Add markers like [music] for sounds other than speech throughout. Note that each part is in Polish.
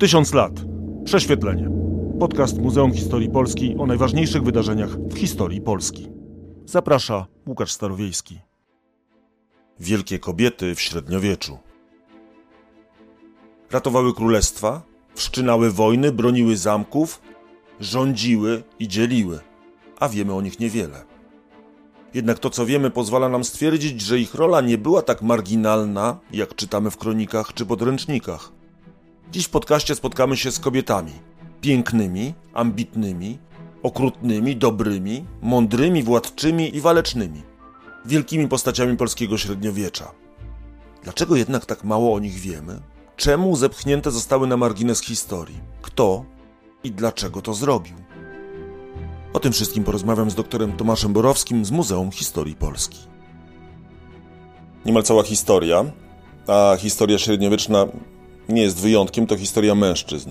Tysiąc lat. Prześwietlenie. Podcast Muzeum Historii Polski o najważniejszych wydarzeniach w historii Polski. Zaprasza Łukasz Starowiejski. Wielkie kobiety w średniowieczu. Ratowały królestwa, wszczynały wojny, broniły zamków, rządziły i dzieliły, a wiemy o nich niewiele. Jednak to, co wiemy, pozwala nam stwierdzić, że ich rola nie była tak marginalna, jak czytamy w kronikach czy podręcznikach. Dziś w podcaście spotkamy się z kobietami pięknymi, ambitnymi, okrutnymi, dobrymi, mądrymi, władczymi i walecznymi, wielkimi postaciami polskiego średniowiecza. Dlaczego jednak tak mało o nich wiemy? Czemu zepchnięte zostały na margines historii? Kto i dlaczego to zrobił? O tym wszystkim porozmawiam z doktorem Tomaszem Borowskim z Muzeum Historii Polski. Niemal cała historia, a historia średniowieczna nie jest wyjątkiem, to historia mężczyzn.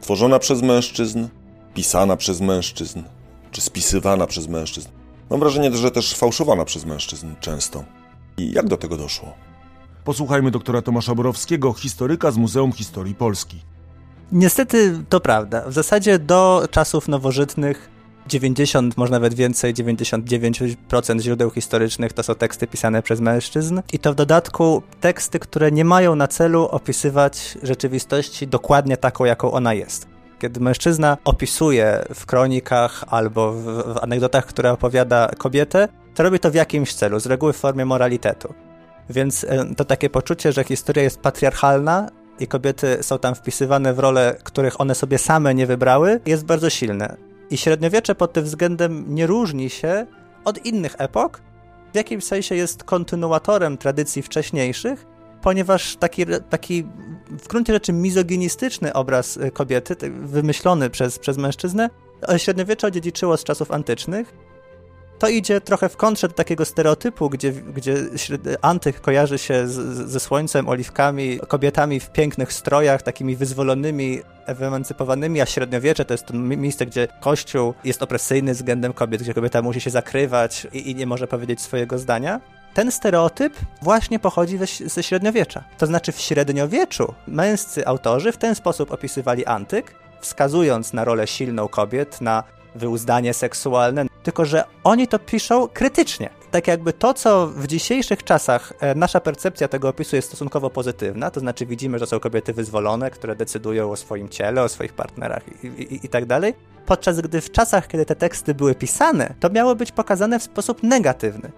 Tworzona przez mężczyzn, pisana przez mężczyzn, czy spisywana przez mężczyzn. Mam wrażenie, że też fałszowana przez mężczyzn często. I jak do tego doszło? Posłuchajmy doktora Tomasza Borowskiego, historyka z Muzeum Historii Polski. Niestety to prawda. W zasadzie do czasów nowożytnych 90, może nawet więcej, 99% źródeł historycznych to są teksty pisane przez mężczyzn i to w dodatku teksty, które nie mają na celu opisywać rzeczywistości dokładnie taką, jaką ona jest. Kiedy mężczyzna opisuje w kronikach albo w, w anegdotach, które opowiada kobietę, to robi to w jakimś celu, z reguły w formie moralitetu. Więc e, to takie poczucie, że historia jest patriarchalna i kobiety są tam wpisywane w role, których one sobie same nie wybrały, jest bardzo silne. I średniowiecze pod tym względem nie różni się od innych epok, w jakimś sensie jest kontynuatorem tradycji wcześniejszych, ponieważ taki, taki w gruncie rzeczy mizoginistyczny obraz y, kobiety, wymyślony przez, przez mężczyznę, średniowiecze odziedziczyło z czasów antycznych to idzie trochę w kontrze do takiego stereotypu, gdzie, gdzie antyk kojarzy się z, ze słońcem, oliwkami, kobietami w pięknych strojach, takimi wyzwolonymi, wyemancypowanymi, a średniowiecze to jest to miejsce, gdzie kościół jest opresyjny względem kobiet, gdzie kobieta musi się zakrywać i, i nie może powiedzieć swojego zdania. Ten stereotyp właśnie pochodzi ze średniowiecza. To znaczy w średniowieczu męscy autorzy w ten sposób opisywali antyk, wskazując na rolę silną kobiet, na wyuzdanie seksualne, tylko że oni to piszą krytycznie. Tak jakby to, co w dzisiejszych czasach e, nasza percepcja tego opisu jest stosunkowo pozytywna, to znaczy widzimy, że są kobiety wyzwolone, które decydują o swoim ciele, o swoich partnerach i, i, i tak dalej, podczas gdy w czasach, kiedy te teksty były pisane, to miało być pokazane w sposób negatywny.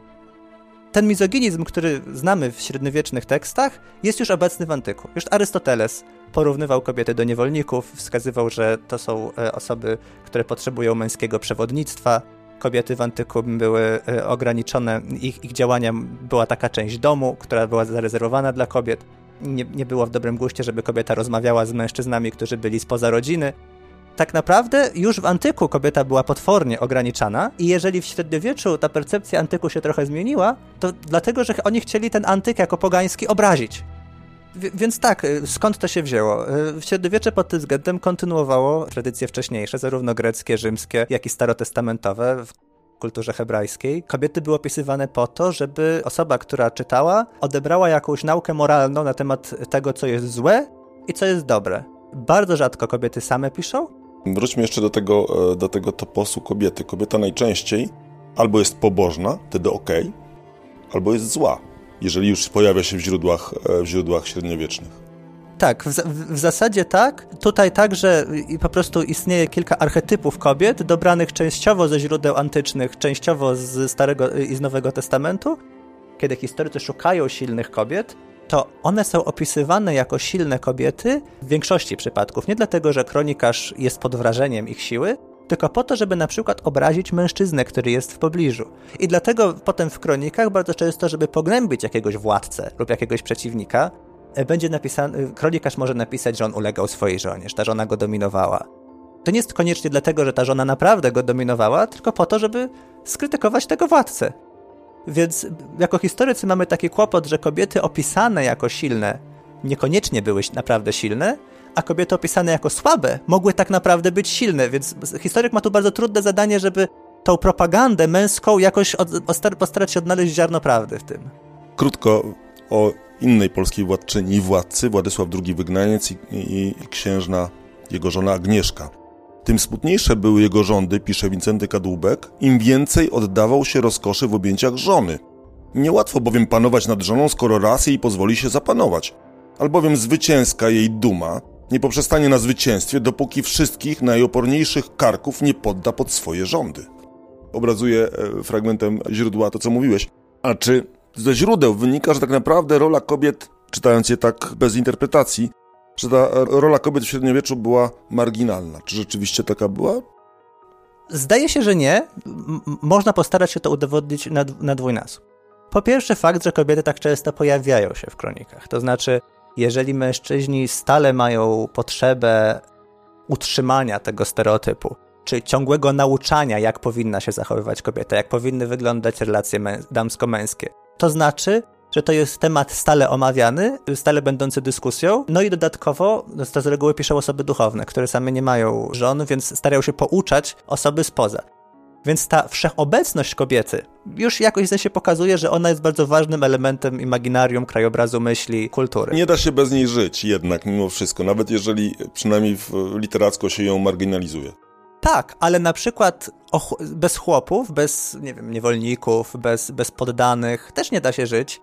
Ten mizoginizm, który znamy w średniowiecznych tekstach, jest już obecny w antyku. Już Arystoteles porównywał kobiety do niewolników, wskazywał, że to są e, osoby, które potrzebują męskiego przewodnictwa. Kobiety w antyku były e, ograniczone, ich, ich działania była taka część domu, która była zarezerwowana dla kobiet. Nie, nie było w dobrym guście, żeby kobieta rozmawiała z mężczyznami, którzy byli spoza rodziny tak naprawdę już w antyku kobieta była potwornie ograniczana i jeżeli w średniowieczu ta percepcja antyku się trochę zmieniła, to dlatego, że oni chcieli ten antyk jako pogański obrazić. Więc tak, y, skąd to się wzięło? Y, średniowiecze pod tym względem kontynuowało tradycje wcześniejsze, zarówno greckie, rzymskie, jak i starotestamentowe w kulturze hebrajskiej. Kobiety były opisywane po to, żeby osoba, która czytała, odebrała jakąś naukę moralną na temat tego, co jest złe i co jest dobre. Bardzo rzadko kobiety same piszą, Wróćmy jeszcze do tego, e, do tego toposu kobiety. Kobieta najczęściej albo jest pobożna, wtedy ok, albo jest zła, jeżeli już pojawia się w źródłach, e, w źródłach średniowiecznych. Tak, w, w, zasadzie tak. Tutaj także po prostu istnieje kilka archetypów kobiet, dobranych częściowo ze źródeł antycznych, częściowo z Starego i z Nowego Testamentu. Kiedy historycy szukają silnych kobiet, to one są opisywane jako silne kobiety w większości przypadków. Nie dlatego, że kronikarz jest pod wrażeniem ich siły, tylko po to, żeby na przykład obrazić mężczyznę, który jest w pobliżu. I dlatego potem w kronikach bardzo często, żeby pognębić jakiegoś władcę lub jakiegoś przeciwnika, e, będzie napisany, kronikarz może napisać, że on ulegał swojej żonie, że ta żona go dominowała. To nie jest koniecznie dlatego, że ta żona naprawdę go dominowała, tylko po to, żeby skrytykować tego władcę. Więc jako historycy mamy taki kłopot, że kobiety opisane jako silne niekoniecznie były naprawdę silne, a kobiety opisane jako słabe mogły tak naprawdę być silne, więc historyk ma tu bardzo trudne zadanie, żeby tą propagandę męską jakoś od, postarać się odnaleźć ziarno prawdy w tym. Krótko o innej polskiej władczyni i władcy, Władysław II Wygnaniec i, i, i księżna jego żona Agnieszka. Tym smutniejsze były jego rządy, pisze Wincenty Kadłubek, im więcej oddawał się rozkoszy w objęciach żony. Niełatwo bowiem panować nad żoną, skoro raz jej pozwoli się zapanować. Albowiem zwycięska jej duma nie poprzestanie na zwycięstwie, dopóki wszystkich najoporniejszych karków nie podda pod swoje rządy. Obrazuję e, fragmentem źródła to, co mówiłeś. A czy ze źródeł wynika, że tak naprawdę rola kobiet, czytając je tak bez interpretacji, że ta rola kobiet w średniowieczu była marginalna? Czy rzeczywiście taka była? Zdaje się, że nie. Można postarać się to udowodnić na, na dwójnasób. Po pierwsze, fakt, że kobiety tak często pojawiają się w kronikach. To znaczy, jeżeli mężczyźni stale mają potrzebę utrzymania tego stereotypu, czy ciągłego nauczania, jak powinna się zachowywać kobieta, jak powinny wyglądać relacje damsko-męskie, to znaczy, że to jest temat stale omawiany, stale będący dyskusją. No i dodatkowo, to z reguły piszą osoby duchowne, które same nie mają żon, więc starają się pouczać osoby spoza. Więc ta wszechobecność kobiety już jakoś się pokazuje, że ona jest bardzo ważnym elementem imaginarium, krajobrazu myśli, kultury. Nie da się bez niej żyć jednak mimo wszystko, nawet jeżeli przynajmniej literacko się ją marginalizuje. Tak, ale na przykład bez chłopów, bez, nie wiem, niewolników, bez, bez poddanych też nie da się żyć,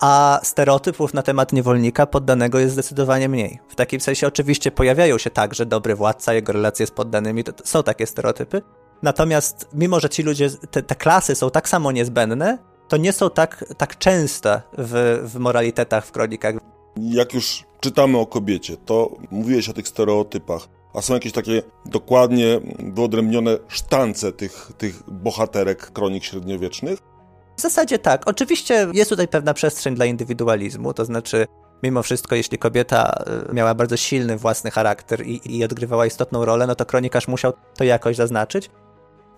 a stereotypów na temat niewolnika poddanego jest zdecydowanie mniej. W takim sensie oczywiście pojawiają się także dobry władca, jego relacje z poddanymi, to, to są takie stereotypy, Natomiast mimo, że ci ludzie, te, te klasy są tak samo niezbędne, to nie są tak, tak częste w, w moralitetach, w kronikach. Jak już czytamy o kobiecie, to mówiłeś o tych stereotypach, a są jakieś takie dokładnie wyodrębnione sztance tych, tych bohaterek kronik średniowiecznych? W zasadzie tak. Oczywiście jest tutaj pewna przestrzeń dla indywidualizmu, to znaczy mimo wszystko, jeśli kobieta y, miała bardzo silny własny charakter i, i odgrywała istotną rolę, no to kronikarz musiał to jakoś zaznaczyć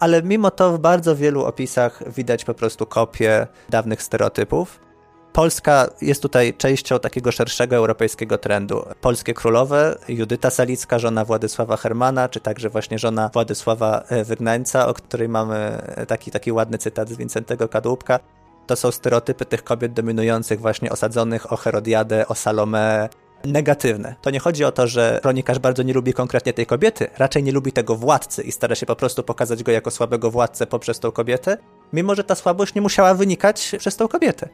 ale mimo to w bardzo wielu opisach widać po prostu kopie dawnych stereotypów. Polska jest tutaj częścią takiego szerszego europejskiego trendu. Polskie królowe, Judyta Salicka, żona Władysława Hermana, czy także właśnie żona Władysława e, Wygnańca, o której mamy e, taki, taki ładny cytat z Wincentego Kadłubka. To są stereotypy tych kobiet dominujących właśnie osadzonych o Herodiadę, o Salome, negatywne. To nie chodzi o to, że kronikarz bardzo nie lubi konkretnie tej kobiety, raczej nie lubi tego władcy i stara się po prostu pokazać go jako słabego władcę poprzez tą kobietę, mimo że ta słabość nie musiała wynikać przez tą kobietę.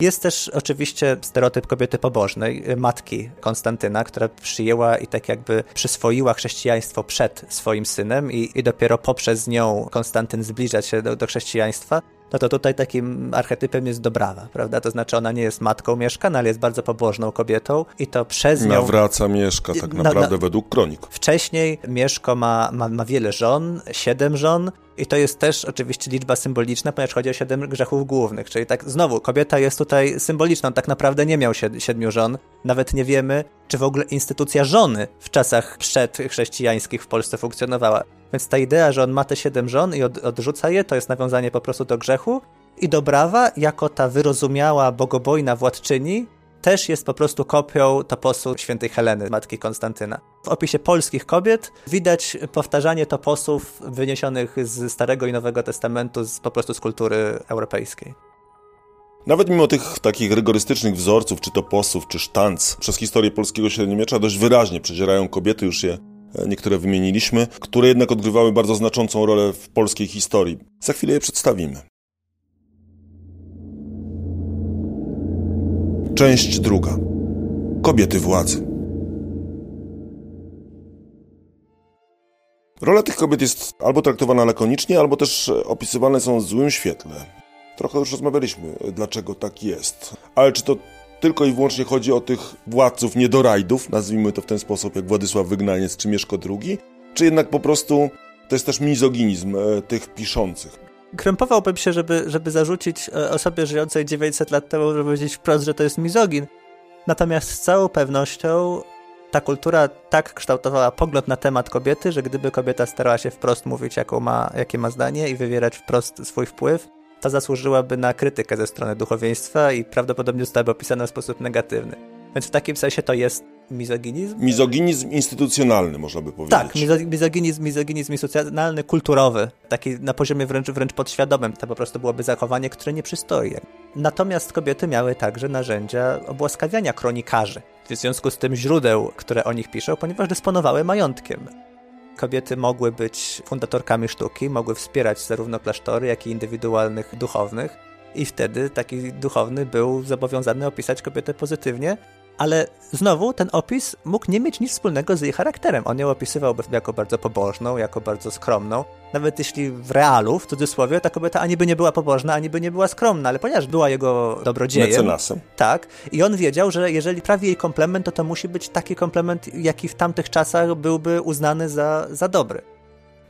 Jest też oczywiście stereotyp kobiety pobożnej, matki Konstantyna, która przyjęła i tak jakby przyswoiła chrześcijaństwo przed swoim synem i, i dopiero poprzez nią Konstantyn zbliża się do, do chrześcijaństwa no to tutaj takim archetypem jest Dobrawa, prawda? To znaczy ona nie jest matką Mieszka, no ale jest bardzo pobożną kobietą i to przez nią... Nawraca Mieszka tak naprawdę no, no, według kronik. Wcześniej Mieszko ma, ma, ma wiele żon, siedem żon, i to jest też oczywiście liczba symboliczna, ponieważ chodzi o siedem grzechów głównych. Czyli tak znowu, kobieta jest tutaj symboliczną. Tak naprawdę nie miał siedmiu żon. Nawet nie wiemy, czy w ogóle instytucja żony w czasach przedchrześcijańskich w Polsce funkcjonowała. Więc ta idea, że on ma te siedem żon i od, odrzuca je, to jest nawiązanie po prostu do grzechu. I Dobrawa, jako ta wyrozumiała, bogobojna władczyni, też jest po prostu kopią toposu świętej Heleny, matki Konstantyna. W opisie polskich kobiet widać powtarzanie toposów wyniesionych z Starego i Nowego Testamentu, z, po prostu z kultury europejskiej. Nawet mimo tych takich rygorystycznych wzorców, czy toposów, czy sztanc, przez historię polskiego średniowiecza dość wyraźnie przedzierają kobiety, już je e, niektóre wymieniliśmy, które jednak odgrywały bardzo znaczącą rolę w polskiej historii. Za chwilę je przedstawimy. Część druga. Kobiety władzy. Rola tych kobiet jest albo traktowana lakonicznie, albo też opisywane są w złym świetle. Trochę już rozmawialiśmy, dlaczego tak jest. Ale czy to tylko i wyłącznie chodzi o tych władców niedorajdów, nazwijmy to w ten sposób, jak Władysław Wygnaniec czy Mieszko II, czy jednak po prostu to jest też mizoginizm e, tych piszących? Krępowałbym się, żeby, żeby zarzucić e, osobie żyjącej 900 lat temu, żeby powiedzieć wprost, że to jest mizogin. Natomiast z całą pewnością ta kultura tak kształtowała pogląd na temat kobiety, że gdyby kobieta starała się wprost mówić, jaką ma, jakie ma zdanie i wywierać wprost swój wpływ, to zasłużyłaby na krytykę ze strony duchowieństwa i prawdopodobnie zostałaby opisana w sposób negatywny. Więc w takim sensie to jest mizoginizm? Mizoginizm instytucjonalny, można by powiedzieć. Tak, mizoginizm, mizoginizm instytucjonalny, kulturowy, taki na poziomie wręcz, wręcz podświadomym. To po prostu byłoby zachowanie, które nie przystoi. Natomiast kobiety miały także narzędzia obłaskawiania kronikarzy. W związku z tym źródeł, które o nich piszą, ponieważ dysponowały majątkiem. Kobiety mogły być fundatorkami sztuki, mogły wspierać zarówno klasztory, jak i indywidualnych duchownych. I wtedy taki duchowny był zobowiązany opisać kobietę pozytywnie, ale znowu ten opis mógł nie mieć nic wspólnego z jej charakterem. On ją opisywałby jako bardzo pobożną, jako bardzo skromną. Nawet jeśli w realu, w cudzysłowie, ta kobieta ani by nie była pobożna, ani by nie była skromna, ale ponieważ była jego dobrodziejem... Mecenasem. Tak. I on wiedział, że jeżeli prawi jej komplement, to to musi być taki komplement, jaki w tamtych czasach byłby uznany za, za dobry.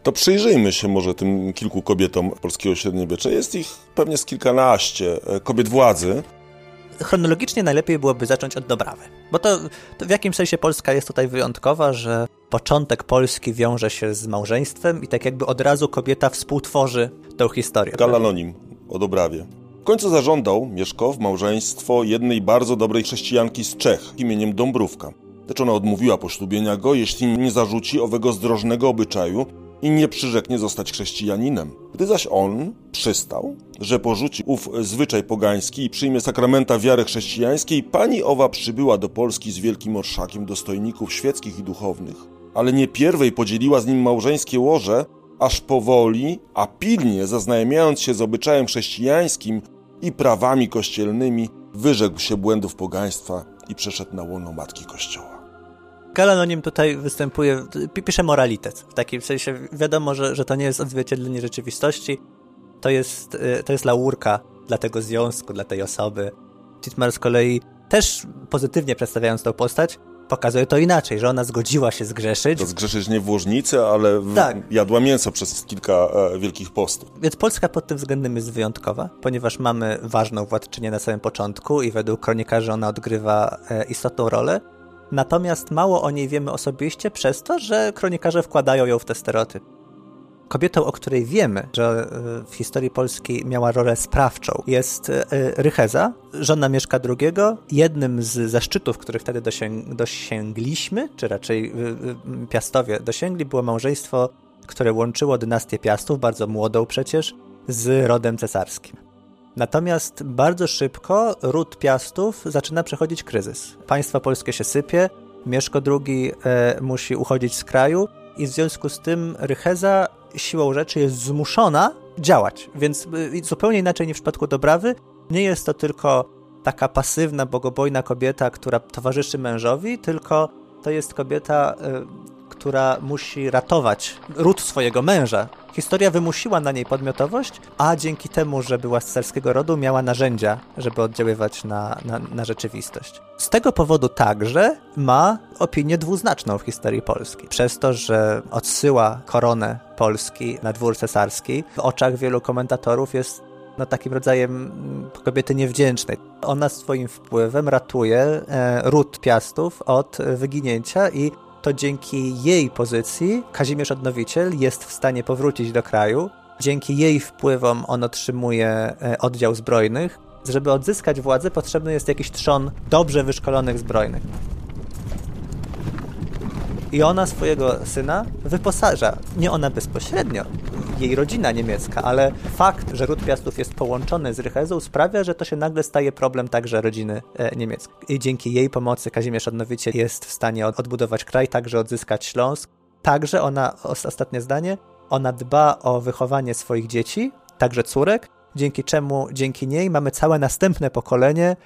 To przyjrzyjmy się może tym kilku kobietom polskiego średniowiecza. Jest ich pewnie z kilkanaście e, kobiet władzy, chronologicznie najlepiej byłoby zacząć od Dobrawy. Bo to, to, w jakimś sensie Polska jest tutaj wyjątkowa, że początek Polski wiąże się z małżeństwem i tak jakby od razu kobieta współtworzy tą historię. Galanonim o Dobrawie. W końcu zażądał Mieszko małżeństwo jednej bardzo dobrej chrześcijanki z Czech imieniem Dąbrówka. Lecz ona odmówiła poślubienia go, jeśli nie zarzuci owego zdrożnego obyczaju, i nie przyrzeknie zostać chrześcijaninem. Gdy zaś on przystał, że porzuci ów zwyczaj pogański i przyjmie sakramenta wiary chrześcijańskiej, pani owa przybyła do Polski z wielkim orszakiem dostojników świeckich i duchownych. Ale nie pierwej podzieliła z nim małżeńskie łoże, aż powoli, a pilnie zaznajamiając się z obyczajem chrześcijańskim i prawami kościelnymi, wyrzekł się błędów pogaństwa i przeszedł na łono Matki Kościoła. Galanonim tutaj występuje, pisze moralitet. W takim sensie wiadomo, że, że to nie jest odzwierciedlenie rzeczywistości. To jest, y, to jest laurka dla tego związku, dla tej osoby. Titmar z kolei też pozytywnie przedstawiając tą postać, pokazuje to inaczej, że ona zgodziła się zgrzeszyć. To zgrzeszyć nie w łożnicy, ale w... tak. jadła mięso przez kilka e, wielkich postów. Więc Polska pod tym względem jest wyjątkowa, ponieważ mamy ważną władczynię na samym początku i według kronikarzy ona odgrywa e, istotną rolę. Natomiast mało o niej wiemy osobiście przez to, że kronikarze wkładają ją w te stereotypy. Kobietą, o której wiemy, że e, w historii Polski miała rolę sprawczą, jest e, Rycheza, żona Mieszka II. Jednym z zaszczytów, których wtedy dosięg dosięgliśmy, czy raczej e, Piastowie dosięgli, było małżeństwo, które łączyło dynastię Piastów, bardzo młodą przecież, z rodem cesarskim. Natomiast bardzo szybko ród Piastów zaczyna przechodzić kryzys. Państwo polskie się sypie, Mieszko II e, musi uchodzić z kraju i w związku z tym Rycheza siłą rzeczy jest zmuszona działać. Więc e, zupełnie inaczej niż w przypadku Dobrawy, nie jest to tylko taka pasywna, bogobojna kobieta, która towarzyszy mężowi, tylko to jest kobieta, e, która musi ratować ród swojego męża. Historia wymusiła na niej podmiotowość, a dzięki temu, że była z rodu, miała narzędzia, żeby oddziaływać na, na, na rzeczywistość. Z tego powodu także ma opinię dwuznaczną w historii Polski. Przez to, że odsyła koronę Polski na dwór cesarski, w oczach wielu komentatorów jest no, takim rodzajem mm, kobiety niewdzięcznej. Ona swoim wpływem ratuje e, ród Piastów od wyginięcia i to dzięki jej pozycji Kazimierz Odnowiciel jest w stanie powrócić do kraju. Dzięki jej wpływom on otrzymuje e, oddział zbrojnych. Żeby odzyskać władzę, potrzebny jest jakiś trzon dobrze wyszkolonych zbrojnych. I ona swojego syna wyposaża. Nie ona bezpośrednio, jej rodzina niemiecka, ale fakt, że ród Piastów jest połączony z Rychezą sprawia, że to się nagle staje problem także rodziny e, niemieckiej. I dzięki jej pomocy Kazimierz Odnowiciel jest w stanie odbudować kraj, także odzyskać Śląsk. Także ona, ostatnie zdanie, ona dba o wychowanie swoich dzieci, także córek, dzięki czemu dzięki niej mamy całe następne pokolenie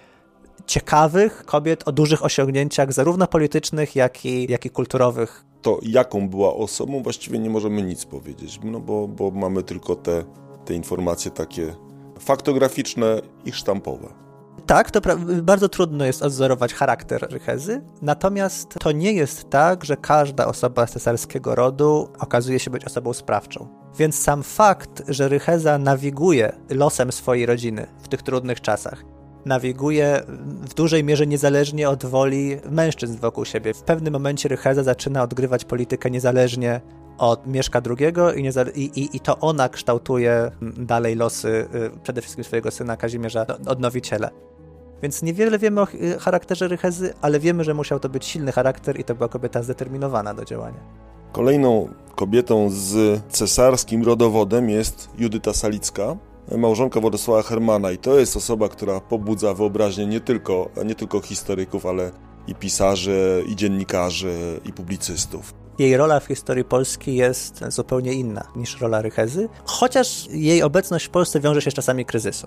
ciekawych kobiet o dużych osiągnięciach, zarówno politycznych, jak i, jak i kulturowych. To jaką była osobą, właściwie nie możemy nic powiedzieć, no bo, bo mamy tylko te, te informacje takie faktograficzne i sztampowe. Tak, to bardzo trudno jest odzorować charakter Rychezy, natomiast to nie jest tak, że każda osoba cesarskiego rodu okazuje się być osobą sprawczą. Więc sam fakt, że Rycheza nawiguje losem swojej rodziny w tych trudnych czasach, nawiguje w dużej mierze niezależnie od woli mężczyzn wokół siebie. W pewnym momencie Rycheza zaczyna odgrywać politykę niezależnie od Mieszka II i, i, i, to ona kształtuje dalej losy y, przede wszystkim swojego syna Kazimierza Odnowiciela. Więc niewiele wiemy o charakterze Rychezy, ale wiemy, że musiał to być silny charakter i to była kobieta zdeterminowana do działania. Kolejną kobietą z cesarskim rodowodem jest Judyta Salicka, małżonka Władysława Hermana i to jest osoba, która pobudza wyobraźnię nie tylko, nie tylko historyków, ale i pisarzy, i dziennikarzy, i publicystów. Jej rola w historii Polski jest zupełnie inna niż rola Rychezy, chociaż jej obecność w Polsce wiąże się z czasami kryzysu.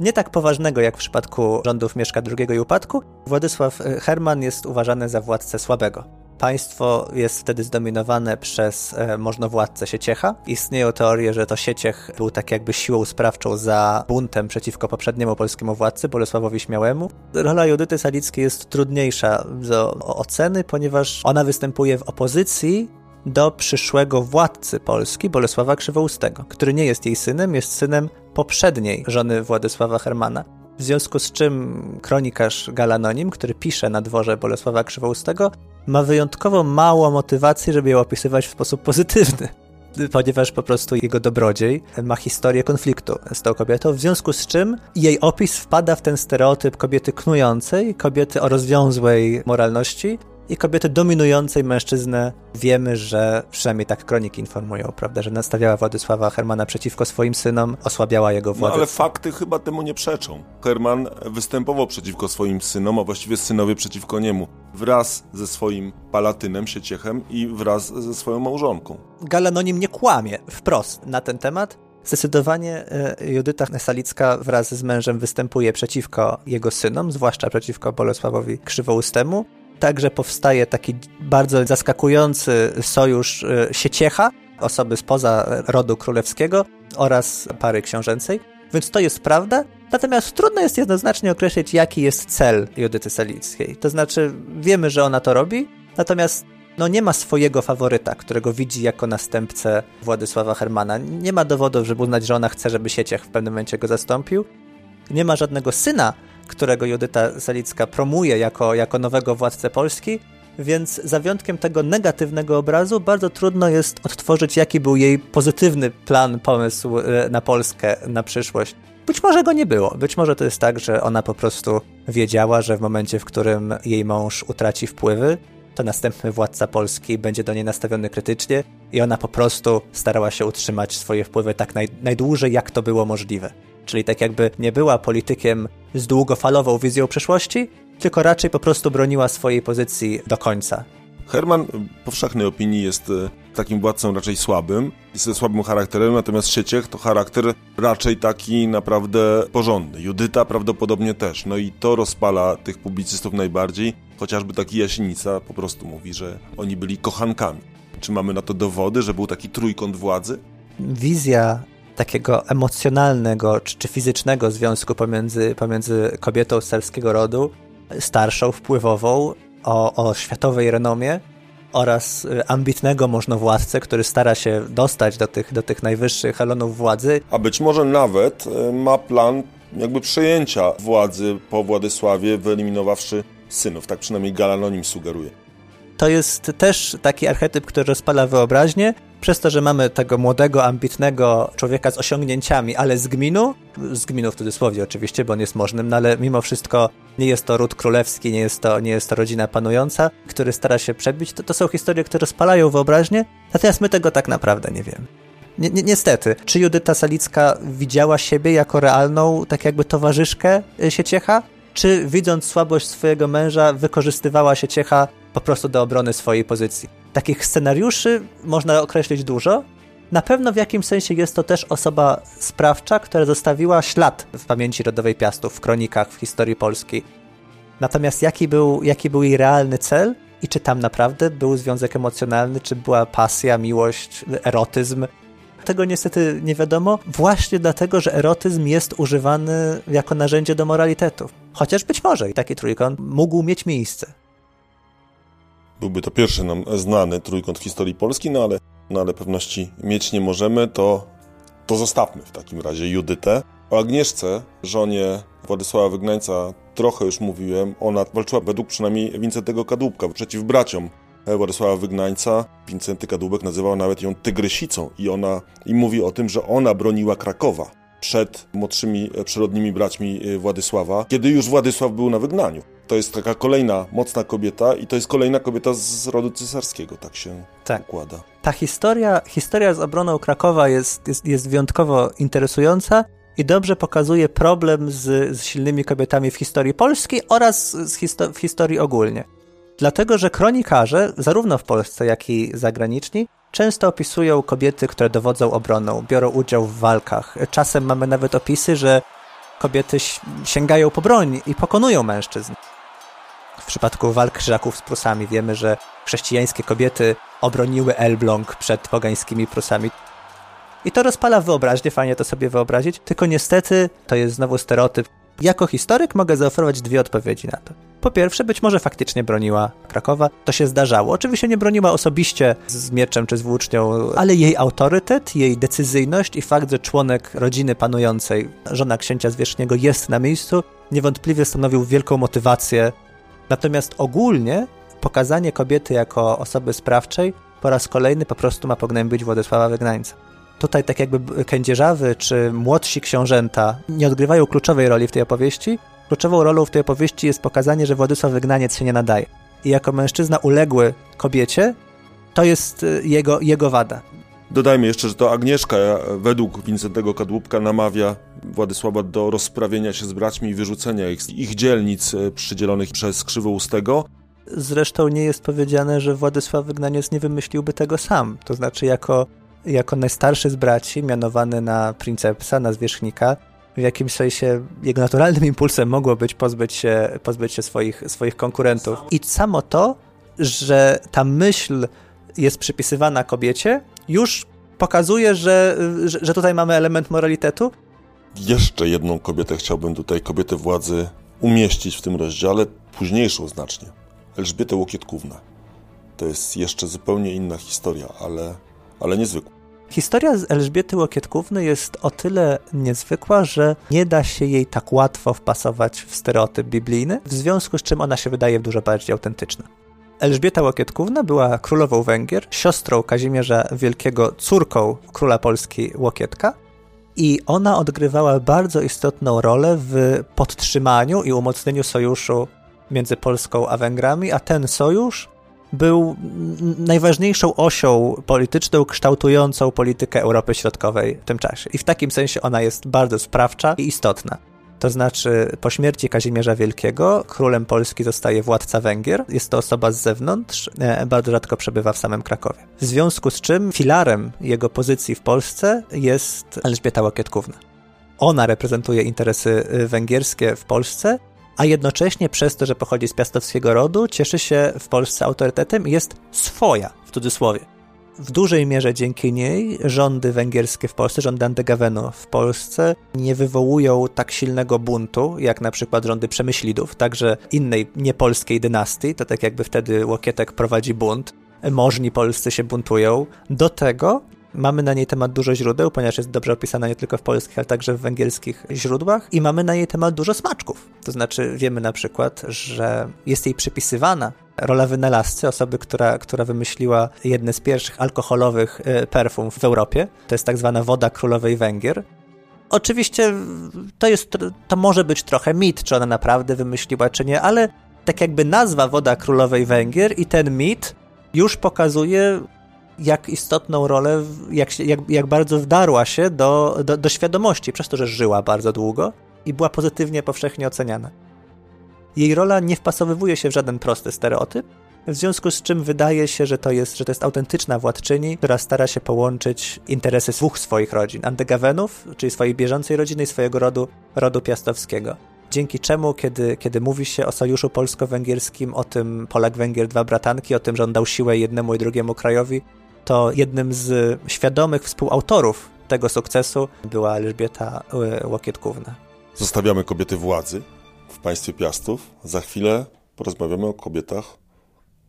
Nie tak poważnego jak w przypadku rządów Mieszka II i upadku, Władysław Herman jest uważany za władcę słabego. Państwo jest wtedy zdominowane przez e, możnowładcę Sieciecha. Istnieją teorie, że to Sieciech był tak jakby siłą sprawczą za buntem przeciwko poprzedniemu polskiemu władcy, Bolesławowi Śmiałemu. Rola Judyty Salickiej jest trudniejsza do oceny, ponieważ ona występuje w opozycji do przyszłego władcy Polski, Bolesława Krzywoustego, który nie jest jej synem, jest synem poprzedniej żony Władysława Hermana. W związku z czym kronikarz Galanonim, który pisze na dworze Bolesława Krzywoustego, ma wyjątkowo mało motywacji, żeby ją opisywać w sposób pozytywny. [laughs] Ponieważ po prostu jego dobrodziej ma historię konfliktu z tą kobietą, w związku z czym jej opis wpada w ten stereotyp kobiety knującej, kobiety o rozwiązłej moralności, i kobiety dominującej mężczyznę wiemy, że przynajmniej tak kroniki informują, prawda, że nastawiała Władysława Hermana przeciwko swoim synom, osłabiała jego władzę. No ale fakty chyba temu nie przeczą. Herman występował przeciwko swoim synom, a właściwie synowie przeciwko niemu, wraz ze swoim palatynem, Sieciechem i wraz ze swoją małżonką. Galanonim nie kłamie wprost na ten temat, Zdecydowanie e, Judyta Salicka wraz z mężem występuje przeciwko jego synom, zwłaszcza przeciwko Bolesławowi Krzywoustemu także powstaje taki bardzo zaskakujący sojusz e, Sieciecha, osoby spoza rodu królewskiego oraz pary książęcej. Więc to jest prawda, natomiast trudno jest jednoznacznie określić, jaki jest cel Judyty Salickiej. To znaczy, wiemy, że ona to robi, natomiast no nie ma swojego faworyta, którego widzi jako następcę Władysława Hermana. Nie ma dowodów, żeby uznać, że ona chce, żeby Sieciech w pewnym momencie go zastąpił. Nie ma żadnego syna, którego Judyta Salicka promuje jako, jako nowego władcę Polski, więc za wyjątkiem tego negatywnego obrazu bardzo trudno jest odtworzyć, jaki był jej pozytywny plan, pomysł e, na Polskę, na przyszłość. Być może go nie było. Być może to jest tak, że ona po prostu wiedziała, że w momencie, w którym jej mąż utraci wpływy, to następny władca Polski będzie do niej nastawiony krytycznie i ona po prostu starała się utrzymać swoje wpływy tak naj, najdłużej, jak to było możliwe. Czyli tak jakby nie była politykiem z długofalową wizją przyszłości, tylko raczej po prostu broniła swojej pozycji do końca. Herman w powszechnej opinii jest e, takim władcą raczej słabym, ze słabym charakterem, natomiast Sieciech to charakter raczej taki naprawdę porządny. Judyta prawdopodobnie też. No i to rozpala tych publicystów najbardziej. Chociażby taki Jasienica po prostu mówi, że oni byli kochankami. Czy mamy na to dowody, że był taki trójkąt władzy? Wizja takiego emocjonalnego czy, czy fizycznego związku pomiędzy, pomiędzy kobietą starskiego rodu, starszą, wpływową, o, o światowej renomie oraz y, ambitnego możnowładcę, który stara się dostać do tych, do tych najwyższych elonów władzy. A być może nawet y, ma plan jakby przejęcia władzy po Władysławie, wyeliminowawszy synów. Tak przynajmniej Galanonim sugeruje. To jest też taki archetyp, który rozpala wyobraźnię, przez to, że mamy tego młodego, ambitnego człowieka z osiągnięciami, ale z gminu, z gminu w cudzysłowie oczywiście, bo on jest możnym, no ale mimo wszystko nie jest to ród królewski, nie jest to, nie jest to rodzina panująca, który stara się przebić, to, to są historie, które rozpalają wyobraźnię, natomiast my tego tak naprawdę nie wiemy. Ni ni niestety, czy Judyta Salicka widziała siebie jako realną, tak jakby towarzyszkę y, Sieciecha? Czy widząc słabość swojego męża, wykorzystywała Sieciecha po prostu do obrony swojej pozycji? Takich scenariuszy można określić dużo. Na pewno w jakimś sensie jest to też osoba sprawcza, która zostawiła ślad w pamięci rodowej Piastów, w kronikach, w historii Polski. Natomiast jaki był, jaki był jej realny cel i czy tam naprawdę był związek emocjonalny, czy była pasja, miłość, erotyzm, tego niestety nie wiadomo, właśnie dlatego, że erotyzm jest używany jako narzędzie do moralitetu. Chociaż być może i taki trójkąt mógł mieć miejsce byłby to pierwszy nam znany trójkąt w historii Polski, no ale, no ale pewności mieć nie możemy, to, to zostawmy w takim razie Judytę. O Agnieszce, żonie Władysława Wygnańca, trochę już mówiłem. Ona walczyła według przynajmniej Wincentego Kadłubka przeciw braciom Władysława Wygnańca. Wincenty Kadłubek nazywał nawet ją tygrysicą i ona i mówi o tym, że ona broniła Krakowa przed młodszymi przyrodnimi braćmi Władysława, kiedy już Władysław był na wygnaniu. To jest taka kolejna mocna kobieta i to jest kolejna kobieta z rodu cesarskiego, tak się tak. układa. Ta historia, historia z obroną Krakowa jest, jest, jest wyjątkowo interesująca i dobrze pokazuje problem z, z silnymi kobietami w historii polskiej oraz z histo w historii ogólnie. Dlatego, że kronikarze, zarówno w Polsce, jak i zagraniczni, często opisują kobiety, które dowodzą obroną, biorą udział w walkach. Czasem mamy nawet opisy, że kobiety sięgają po broń i pokonują mężczyzn. W przypadku walk krzyżaków z Prusami wiemy, że chrześcijańskie kobiety obroniły Elbląg przed pogańskimi Prusami. I to rozpala wyobraźnię, fajnie to sobie wyobrazić, tylko niestety to jest znowu stereotyp. Jako historyk mogę zaoferować dwie odpowiedzi na to. Po pierwsze, być może faktycznie broniła Krakowa, to się zdarzało. Oczywiście nie broniła osobiście z mieczem czy z włócznią, ale jej autorytet, jej decyzyjność i fakt, że członek rodziny panującej, żona księcia zwierzchniego jest na miejscu, niewątpliwie stanowił wielką motywację. Natomiast ogólnie pokazanie kobiety jako osoby sprawczej po raz kolejny po prostu ma pognębić Władysława Wygnańca. Tutaj tak jakby kędzierzawy czy młodsi książęta nie odgrywają kluczowej roli w tej opowieści. Kluczową rolą w tej opowieści jest pokazanie, że Władysław Wygnaniec się nie nadaje. I jako mężczyzna uległy kobiecie, to jest y, jego, jego wada. Dodajmy jeszcze, że to Agnieszka według Wincentego Kadłubka namawia Władysława do rozprawienia się z braćmi i wyrzucenia ich, ich dzielnic y, przydzielonych przez Krzywoustego. Zresztą nie jest powiedziane, że Władysław Wygnaniec nie wymyśliłby tego sam. To znaczy jako jako najstarszy z braci, mianowany na princepsa, na zwierzchnika, w jakimś sensie jego naturalnym impulsem mogło być pozbyć się, pozbyć się swoich, swoich konkurentów. I samo to, że ta myśl jest przypisywana kobiecie, już pokazuje, że, że, że tutaj mamy element moralitetu. Jeszcze jedną kobietę chciałbym tutaj, kobietę władzy, umieścić w tym rozdziale, późniejszą znacznie. Elżbietę Łokietkówna. To jest jeszcze zupełnie inna historia, ale ale niezwykła. Historia z Elżbiety Łokietkówny jest o tyle niezwykła, że nie da się jej tak łatwo wpasować w stereotyp biblijny, w związku z czym ona się wydaje dużo bardziej autentyczna. Elżbieta Łokietkówna była królową Węgier, siostrą Kazimierza Wielkiego, córką króla Polski Łokietka i ona odgrywała bardzo istotną rolę w podtrzymaniu i umocnieniu sojuszu między Polską a Węgrami, a ten sojusz był najważniejszą osią polityczną kształtującą politykę Europy Środkowej w tym czasie. I w takim sensie ona jest bardzo sprawcza i istotna. To znaczy, po śmierci Kazimierza Wielkiego królem Polski zostaje władca Węgier. Jest to osoba z zewnątrz, e, bardzo rzadko przebywa w samym Krakowie. W związku z czym filarem jego pozycji w Polsce jest Elżbieta Łokietkówna. Ona reprezentuje interesy e, węgierskie w Polsce a jednocześnie przez to, że pochodzi z piastowskiego rodu, cieszy się w Polsce autorytetem i jest swoja, w cudzysłowie. W dużej mierze dzięki niej rządy węgierskie w Polsce, rządy Antygawenu w Polsce nie wywołują tak silnego buntu, jak na przykład rządy Przemyślidów, także innej niepolskiej dynastii, to tak jakby wtedy Łokietek prowadzi bunt, możni polscy się buntują. Do tego Mamy na niej temat dużo źródeł, ponieważ jest dobrze opisana nie tylko w polskich, ale także w węgierskich źródłach i mamy na jej temat dużo smaczków. To znaczy wiemy na przykład, że jest jej przypisywana rola wynalazcy, osoby, która, która wymyśliła jedne z pierwszych alkoholowych e, perfum w Europie. To jest tak zwana woda królowej Węgier. Oczywiście to, jest, to może być trochę mit, czy ona naprawdę wymyśliła, czy nie, ale tak jakby nazwa woda królowej Węgier i ten mit już pokazuje jak istotną rolę, jak, jak, jak bardzo wdarła się do, do, do świadomości, przez to, że żyła bardzo długo i była pozytywnie powszechnie oceniana. Jej rola nie wpasowywuje się w żaden prosty stereotyp, w związku z czym wydaje się, że to jest, że to jest autentyczna władczyni, która stara się połączyć interesy dwóch swoich rodzin, Andegawenów, czyli swojej bieżącej rodziny i swojego rodu, rodu piastowskiego. Dzięki czemu, kiedy, kiedy mówi się o sojuszu polsko-węgierskim, o tym Polak-Węgier dwa bratanki, o tym, że on dał siłę jednemu i drugiemu krajowi, to jednym z świadomych współautorów tego sukcesu była Elżbieta e, Łokietkówna. Zostawiamy kobiety władzy państwie Piastów. Za chwilę porozmawiamy o kobietach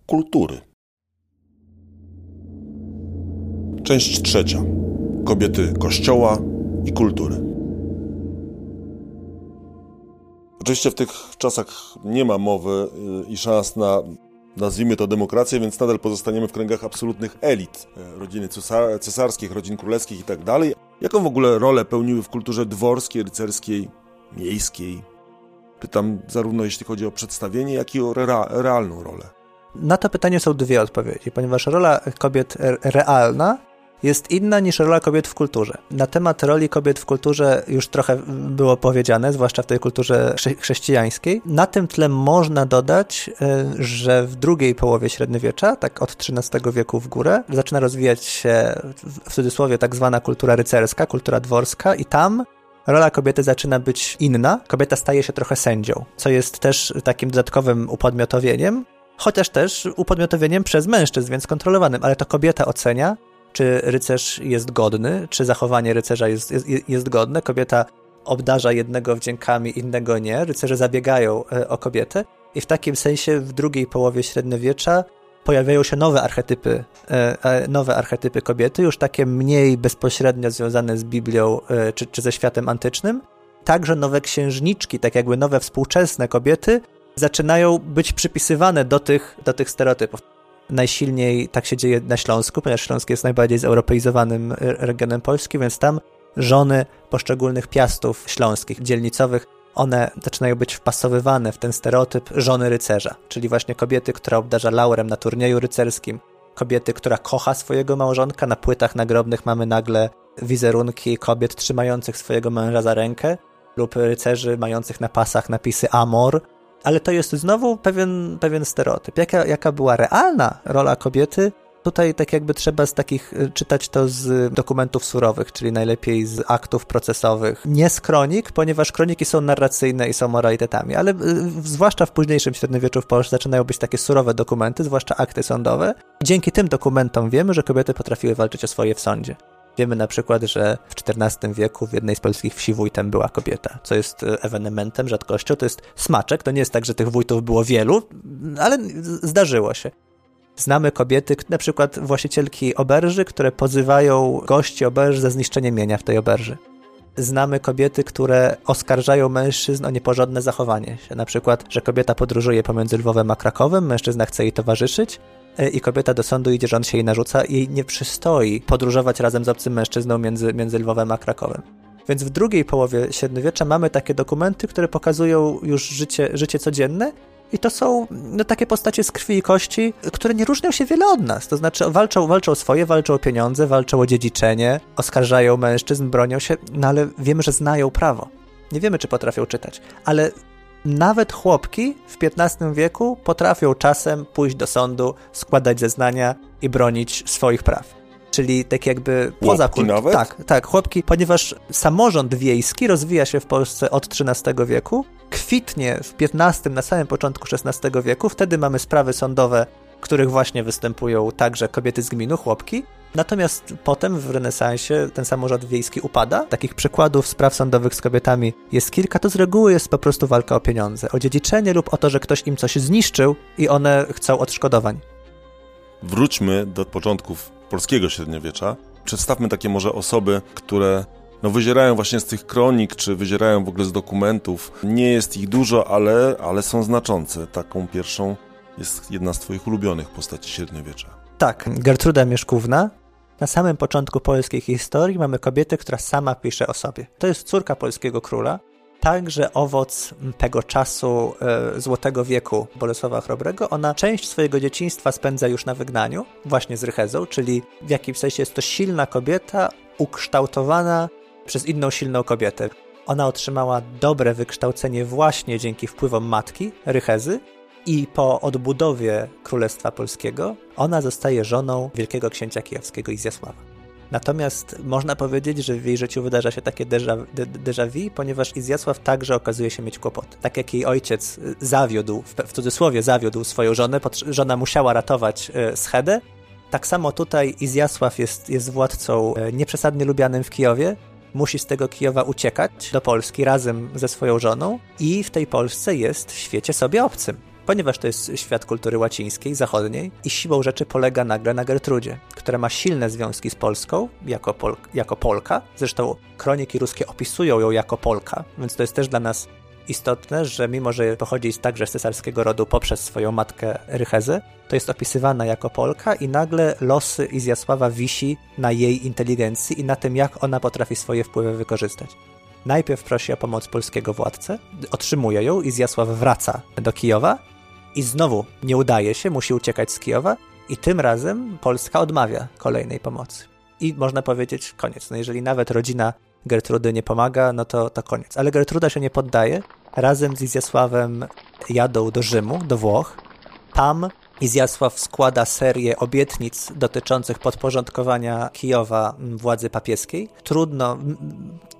kultury. Część trzecia. Kobiety kościoła i kultury. Oczywiście w tych czasach nie ma mowy y, i szans na nazwijmy to demokrację, więc nadal pozostaniemy w kręgach absolutnych elit, e, rodziny cesarskich, rodzin królewskich i tak dalej. Jaką w ogóle rolę pełniły w kulturze dworskiej, rycerskiej, miejskiej? Pytam zarówno jeśli chodzi o przedstawienie, jak i o realną rolę. Na to pytanie są dwie odpowiedzi, ponieważ rola kobiet realna jest inna niż rola kobiet w kulturze. Na temat roli kobiet w kulturze już trochę było powiedziane, zwłaszcza w tej kulturze chrześcijańskiej. Na tym tle można dodać, e, że w drugiej połowie średniowiecza, tak od XIII wieku w górę, zaczyna rozwijać się w cudzysłowie tak zwana kultura rycerska, kultura dworska i tam rola kobiety zaczyna być inna. Kobieta staje się trochę sędzią, co jest też takim dodatkowym upodmiotowieniem, chociaż też upodmiotowieniem przez mężczyzn, więc kontrolowanym, ale to kobieta ocenia, czy rycerz jest godny, czy zachowanie rycerza jest, jest, jest godne. Kobieta obdarza jednego wdziękami, innego nie. Rycerze zabiegają e, o kobietę i w takim sensie w drugiej połowie średniowiecza pojawiają się nowe archetypy, e, e, nowe archetypy kobiety, już takie mniej bezpośrednio związane z Biblią czy, czy ze światem antycznym. Także nowe księżniczki, tak jakby nowe współczesne kobiety zaczynają być przypisywane do tych, do tych stereotypów. Najsilniej tak się dzieje na Śląsku, ponieważ Śląsk jest najbardziej zeuropeizowanym e, regionem Polski, więc tam żony poszczególnych piastów śląskich, dzielnicowych, one zaczynają być wpasowywane w ten stereotyp żony rycerza, czyli właśnie kobiety, która obdarza laurem na turnieju rycerskim, kobiety, która kocha swojego małżonka. Na płytach nagrobnych mamy nagle wizerunki kobiet trzymających swojego męża za rękę lub rycerzy mających na pasach napisy Amor, ale to jest znowu pewien, pewien stereotyp. Jaka, jaka była realna rola kobiety? Tutaj tak jakby trzeba z takich y, czytać to z dokumentów surowych, czyli najlepiej z aktów procesowych, nie z kronik, ponieważ kroniki są narracyjne i są moralitetami, ale y, zwłaszcza w późniejszym średniowieczu w Polsce zaczynają być takie surowe dokumenty, zwłaszcza akty sądowe. Dzięki tym dokumentom wiemy, że kobiety potrafiły walczyć o swoje w sądzie. Wiemy na przykład, że w XIV wieku w jednej z polskich wsi wójtem była kobieta, co jest e, ewenementem, rzadkością. To jest smaczek. To nie jest tak, że tych wójtów było wielu, ale zdarzyło się. Znamy kobiety, na przykład właścicielki oberży, które pozywają gości oberży za zniszczenie mienia w tej oberży. Znamy kobiety, które oskarżają mężczyzn o nieporządne zachowanie się. Na przykład, że kobieta podróżuje pomiędzy Lwowem a Krakowem, mężczyzna chce jej towarzyszyć, E, i kobieta do sądu idzie, on się jej narzuca, jej nie przystoi podróżować razem z obcym mężczyzną między, między Lwowem a Krakowem. Więc w drugiej połowie średniowiecza mamy takie dokumenty, które pokazują już życie, życie codzienne i to są no, takie postacie z krwi i kości, które nie różnią się wiele od nas. To znaczy walczą, walczą o swoje, walczą o pieniądze, walczą o dziedziczenie, oskarżają mężczyzn, bronią się, no ale wiemy, że znają prawo. Nie wiemy, czy potrafią czytać, ale nawet chłopki w XV wieku potrafią czasem pójść do sądu, składać zeznania i bronić swoich praw. Czyli tak jakby poza kulturą. Tak, tak, chłopki, ponieważ samorząd wiejski rozwija się w Polsce od XIII wieku, kwitnie w XV, na samym początku XVI wieku, wtedy mamy sprawy sądowe których właśnie występują także kobiety z gminu, chłopki. Natomiast potem w renesansie ten samorząd wiejski upada. Takich przykładów spraw sądowych z kobietami jest kilka. To z reguły jest po prostu walka o pieniądze, o dziedziczenie lub o to, że ktoś im coś zniszczył i one chcą odszkodowań. Wróćmy do początków polskiego średniowiecza. Przedstawmy takie może osoby, które no, wyzierają właśnie z tych kronik, czy wyzierają w ogóle z dokumentów. Nie jest ich dużo, ale, ale są znaczące. Taką pierwszą jest jedna z Twoich ulubionych postaci średniowiecza. Tak, Gertruda Mieszkówna. Na samym początku polskiej historii mamy kobietę, która sama pisze o sobie. To jest córka polskiego króla, także owoc tego czasu e, złotego wieku Bolesława Chrobrego. Ona część swojego dzieciństwa spędza już na wygnaniu, właśnie z Rychezą, czyli w jakimś sensie jest to silna kobieta ukształtowana przez inną silną kobietę. Ona otrzymała dobre wykształcenie właśnie dzięki wpływom matki, Rychezy, i po odbudowie Królestwa Polskiego ona zostaje żoną wielkiego księcia kijowskiego Izjasława. Natomiast można powiedzieć, że w jej życiu wydarza się takie déjà, vu, ponieważ Izjasław także okazuje się mieć kłopot. Tak jak jej ojciec zawiódł, w cudzysłowie zawiódł swoją żonę, żona musiała ratować e, Schedę, tak samo tutaj Izjasław jest, jest władcą e, nieprzesadnie lubianym w Kijowie, musi z tego Kijowa uciekać do Polski razem ze swoją żoną i w tej Polsce jest w świecie sobie obcym ponieważ to jest świat kultury łacińskiej, zachodniej i siłą rzeczy polega nagle na Gertrudzie, która ma silne związki z Polską jako, Pol jako Polka. Zresztą kroniki ruskie opisują ją jako Polka, więc to jest też dla nas istotne, że mimo, że pochodzi także z cesarskiego rodu poprzez swoją matkę Rychezę, to jest opisywana jako Polka i nagle losy Izjasława wisi na jej inteligencji i na tym, jak ona potrafi swoje wpływy wykorzystać. Najpierw prosi o pomoc polskiego władcę, otrzymuje ją, Izjasław wraca do Kijowa i znowu nie udaje się, musi uciekać z Kijowa i tym razem Polska odmawia kolejnej pomocy. I można powiedzieć, koniec. No jeżeli nawet rodzina Gertrudy nie pomaga, no to, to koniec. Ale Gertruda się nie poddaje. Razem z Izjasławem jadą do Rzymu, do Włoch. Tam Izjasław składa serię obietnic dotyczących podporządkowania Kijowa władzy papieskiej. Trudno,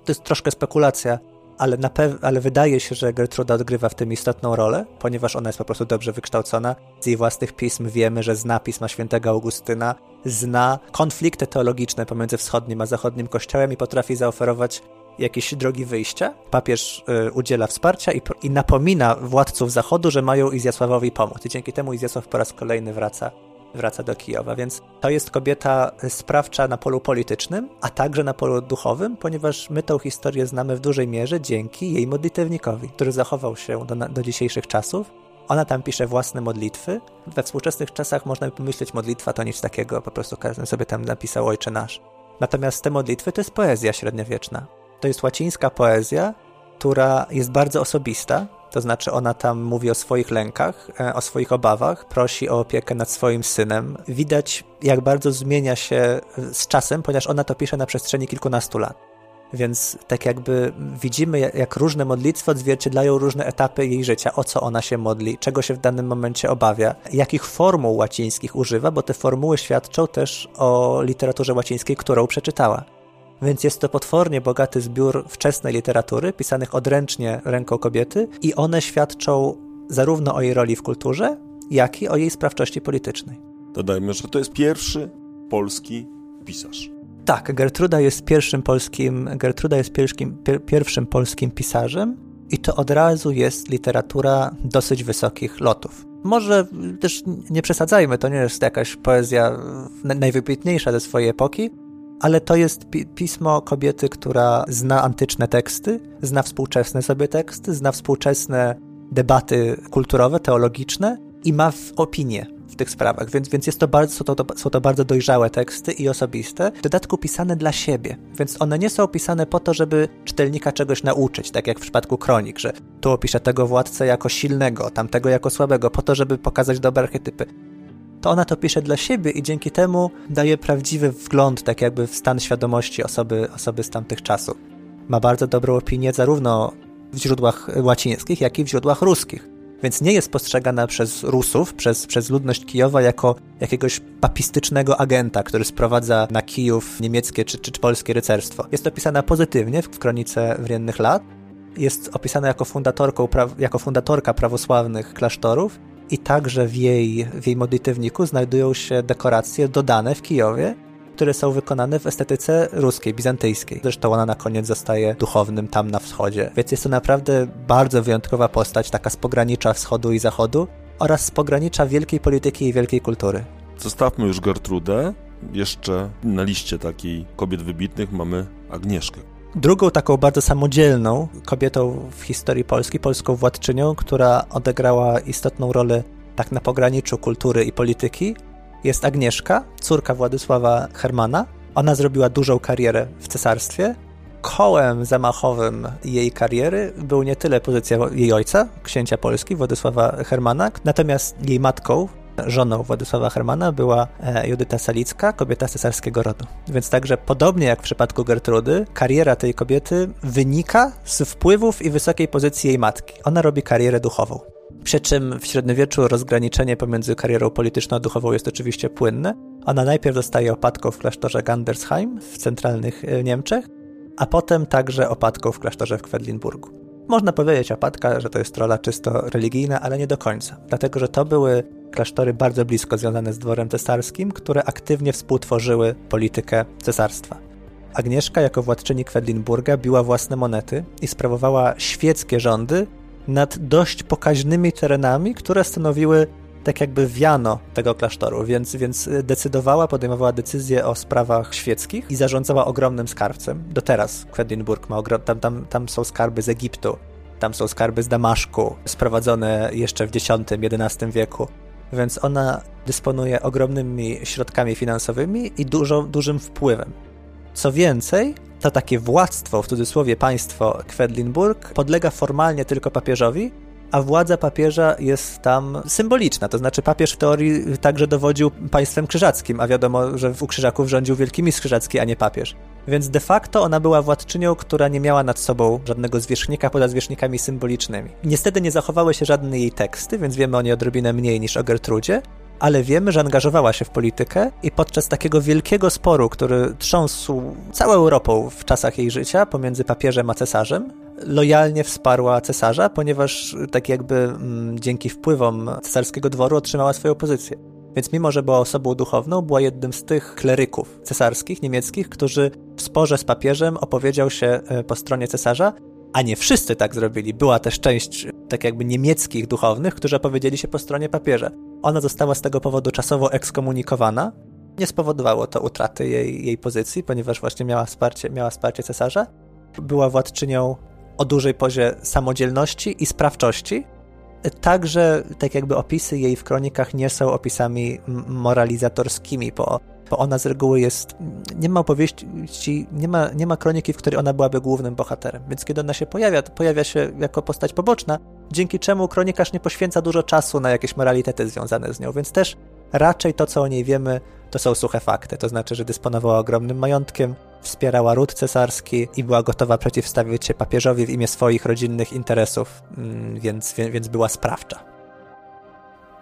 to jest troszkę spekulacja, ale, ale wydaje się, że Gertruda odgrywa w tym istotną rolę, ponieważ ona jest po prostu dobrze wykształcona. Z jej własnych pism wiemy, że zna pisma świętego Augustyna, zna konflikty teologiczne pomiędzy wschodnim a zachodnim kościołem i potrafi zaoferować jakieś drogi wyjścia. Papież y, udziela wsparcia i, i, napomina władców Zachodu, że mają Izjasławowi pomóc. I dzięki temu Izjasław po raz kolejny wraca wraca do Kijowa, więc to jest kobieta sprawcza na polu politycznym, a także na polu duchowym, ponieważ my tą historię znamy w dużej mierze dzięki jej modlitewnikowi, który zachował się do, do dzisiejszych czasów. Ona tam pisze własne modlitwy. We współczesnych czasach można by pomyśleć, modlitwa to nic takiego, po prostu każdy sobie tam napisał Ojcze Nasz. Natomiast te modlitwy to jest poezja średniowieczna. To jest łacińska poezja, która jest bardzo osobista, to znaczy ona tam mówi o swoich lękach, e, o swoich obawach, prosi o opiekę nad swoim synem. Widać, jak bardzo zmienia się e, z czasem, ponieważ ona to pisze na przestrzeni kilkunastu lat. Więc tak jakby widzimy, jak różne modlitwy odzwierciedlają różne etapy jej życia, o co ona się modli, czego się w danym momencie obawia, jakich formuł łacińskich używa, bo te formuły świadczą też o literaturze łacińskiej, którą przeczytała. Więc jest to potwornie bogaty zbiór wczesnej literatury, pisanych odręcznie ręką kobiety, i one świadczą zarówno o jej roli w kulturze, jak i o jej sprawczości politycznej. Dodajmy, że to jest pierwszy polski pisarz. Tak, Gertruda jest pierwszym polskim, Gertruda jest pierwszym, pier, pierwszym polskim pisarzem i to od razu jest literatura dosyć wysokich lotów. Może też nie przesadzajmy, to nie jest jakaś poezja najwybitniejsza ze swojej epoki, ale to jest pi pismo kobiety, która zna antyczne teksty, zna współczesne sobie teksty, zna współczesne debaty kulturowe, teologiczne i ma opinię w tych sprawach, więc, więc jest to bardzo, są, to, są to bardzo dojrzałe teksty i osobiste, w dodatku pisane dla siebie, więc one nie są opisane po to, żeby czytelnika czegoś nauczyć, tak jak w przypadku kronik, że tu opiszę tego władcę jako silnego, tamtego jako słabego, po to, żeby pokazać dobre archetypy to ona to pisze dla siebie i dzięki temu daje prawdziwy wgląd, tak jakby w stan świadomości osoby, osoby z tamtych czasów. Ma bardzo dobrą opinię zarówno w źródłach łacińskich, jak i w źródłach ruskich. Więc nie jest postrzegana przez Rusów, przez, przez ludność Kijowa jako jakiegoś papistycznego agenta, który sprowadza na Kijów niemieckie czy, czy, czy polskie rycerstwo. Jest opisana pozytywnie w kronice wriennych lat. Jest opisana jako, fundatorką, jako fundatorka prawosławnych klasztorów i także w jej, w jej modlitewniku znajdują się dekoracje dodane w Kijowie, które są wykonane w estetyce ruskiej, bizantyjskiej. Zresztą ona na koniec zostaje duchownym tam na wschodzie. Więc jest to naprawdę bardzo wyjątkowa postać, taka z pogranicza wschodu i zachodu oraz z pogranicza wielkiej polityki i wielkiej kultury. Zostawmy już Gertrudę. Jeszcze na liście takiej kobiet wybitnych mamy Agnieszkę. Drugą taką bardzo samodzielną kobietą w historii Polski, polską władczynią, która odegrała istotną rolę tak na pograniczu kultury i polityki, jest Agnieszka, córka Władysława Hermana. Ona zrobiła dużą karierę w cesarstwie. Kołem zamachowym jej kariery był nie tyle pozycja jej ojca, księcia Polski, Władysława Hermana, natomiast jej matką, Żoną Władysława Hermana była e, Judyta Salicka, kobieta cesarskiego rodu. Więc także podobnie jak w przypadku Gertrudy, kariera tej kobiety wynika z wpływów i wysokiej pozycji jej matki. Ona robi karierę duchową. Przy czym w średniowieczu rozgraniczenie pomiędzy karierą polityczną a duchową jest oczywiście płynne. Ona najpierw zostaje opatką w klasztorze Gandersheim w centralnych e, Niemczech, a potem także opatką w klasztorze w Kwedlinburgu. Można powiedzieć opatka, że to jest rola czysto religijna, ale nie do końca, dlatego że to były klasztory bardzo blisko związane z dworem cesarskim, które aktywnie współtworzyły politykę cesarstwa. Agnieszka jako władczyni Kwedlinburga biła własne monety i sprawowała świeckie rządy nad dość pokaźnymi terenami, które stanowiły tak jakby wiano tego klasztoru, więc, więc decydowała, podejmowała decyzje o sprawach świeckich i zarządzała ogromnym skarbcem. Do teraz Kwedlinburg ma ogrom, tam, tam, tam są skarby z Egiptu, Tam są skarby z Damaszku, sprowadzone jeszcze w X-XI wieku. Więc ona dysponuje ogromnymi środkami finansowymi i dużo, dużym wpływem. Co więcej, to takie władztwo, w cudzysłowie państwo Kwedlinburg, podlega formalnie tylko papieżowi, a władza papieża jest tam symboliczna. To znaczy, papież w teorii także dowodził państwem krzyżackim, a wiadomo, że u krzyżaków rządził wielkimi krzyżacki, a nie papież. Więc de facto ona była władczynią, która nie miała nad sobą żadnego zwierzchnika poza zwierzchnikami symbolicznymi. Niestety nie zachowały się żadne jej teksty, więc wiemy o niej odrobinę mniej niż o Gertrudzie, ale wiemy, że angażowała się w politykę i podczas takiego wielkiego sporu, który trząsł całą Europą w czasach jej życia pomiędzy papieżem a cesarzem, lojalnie wsparła cesarza, ponieważ tak jakby mm, dzięki wpływom cesarskiego dworu otrzymała swoją pozycję. Więc mimo, że była osobą duchowną, była jednym z tych kleryków cesarskich, niemieckich, którzy w sporze z papieżem opowiedział się e, po stronie cesarza, a nie wszyscy tak zrobili. Była też część tak jakby niemieckich duchownych, którzy opowiedzieli się po stronie papieża. Ona została z tego powodu czasowo ekskomunikowana. Nie spowodowało to utraty jej, jej pozycji, ponieważ właśnie miała wsparcie, miała wsparcie cesarza. Była władczynią o dużej pozie samodzielności i sprawczości. Także, tak jakby opisy jej w kronikach nie są opisami moralizatorskimi, bo, bo ona z reguły jest. Nie ma opowieści, nie ma, nie ma kroniki, w której ona byłaby głównym bohaterem. Więc kiedy ona się pojawia, to pojawia się jako postać poboczna, dzięki czemu kronikarz nie poświęca dużo czasu na jakieś moralitety związane z nią. Więc też raczej to, co o niej wiemy, to są suche fakty. To znaczy, że dysponowała ogromnym majątkiem, wspierała ród cesarski i była gotowa przeciwstawić się papieżowi w imię swoich rodzinnych interesów, mm, więc, więc była sprawcza.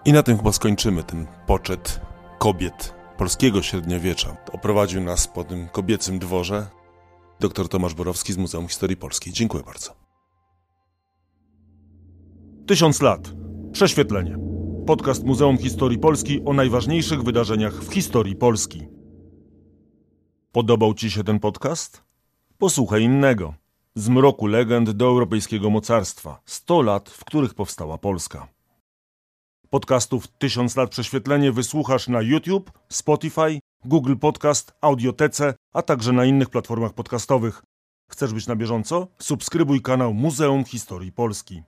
I na tym chyba skończymy ten poczet kobiet polskiego średniowiecza. Oprowadził nas po tym kobiecym dworze dr Tomasz Borowski z Muzeum Historii Polskiej. Dziękuję bardzo. Tysiąc lat. Prześwietlenie. Podcast Muzeum Historii Polski o najważniejszych wydarzeniach w historii Polski. Podobał Ci się ten podcast? Posłuchaj innego. Z mroku legend do europejskiego mocarstwa. 100 lat, w których powstała Polska. Podcastów 1000 lat prześwietlenie wysłuchasz na YouTube, Spotify, Google Podcast, Audiotece, a także na innych platformach podcastowych. Chcesz być na bieżąco? Subskrybuj kanał Muzeum Historii Polski.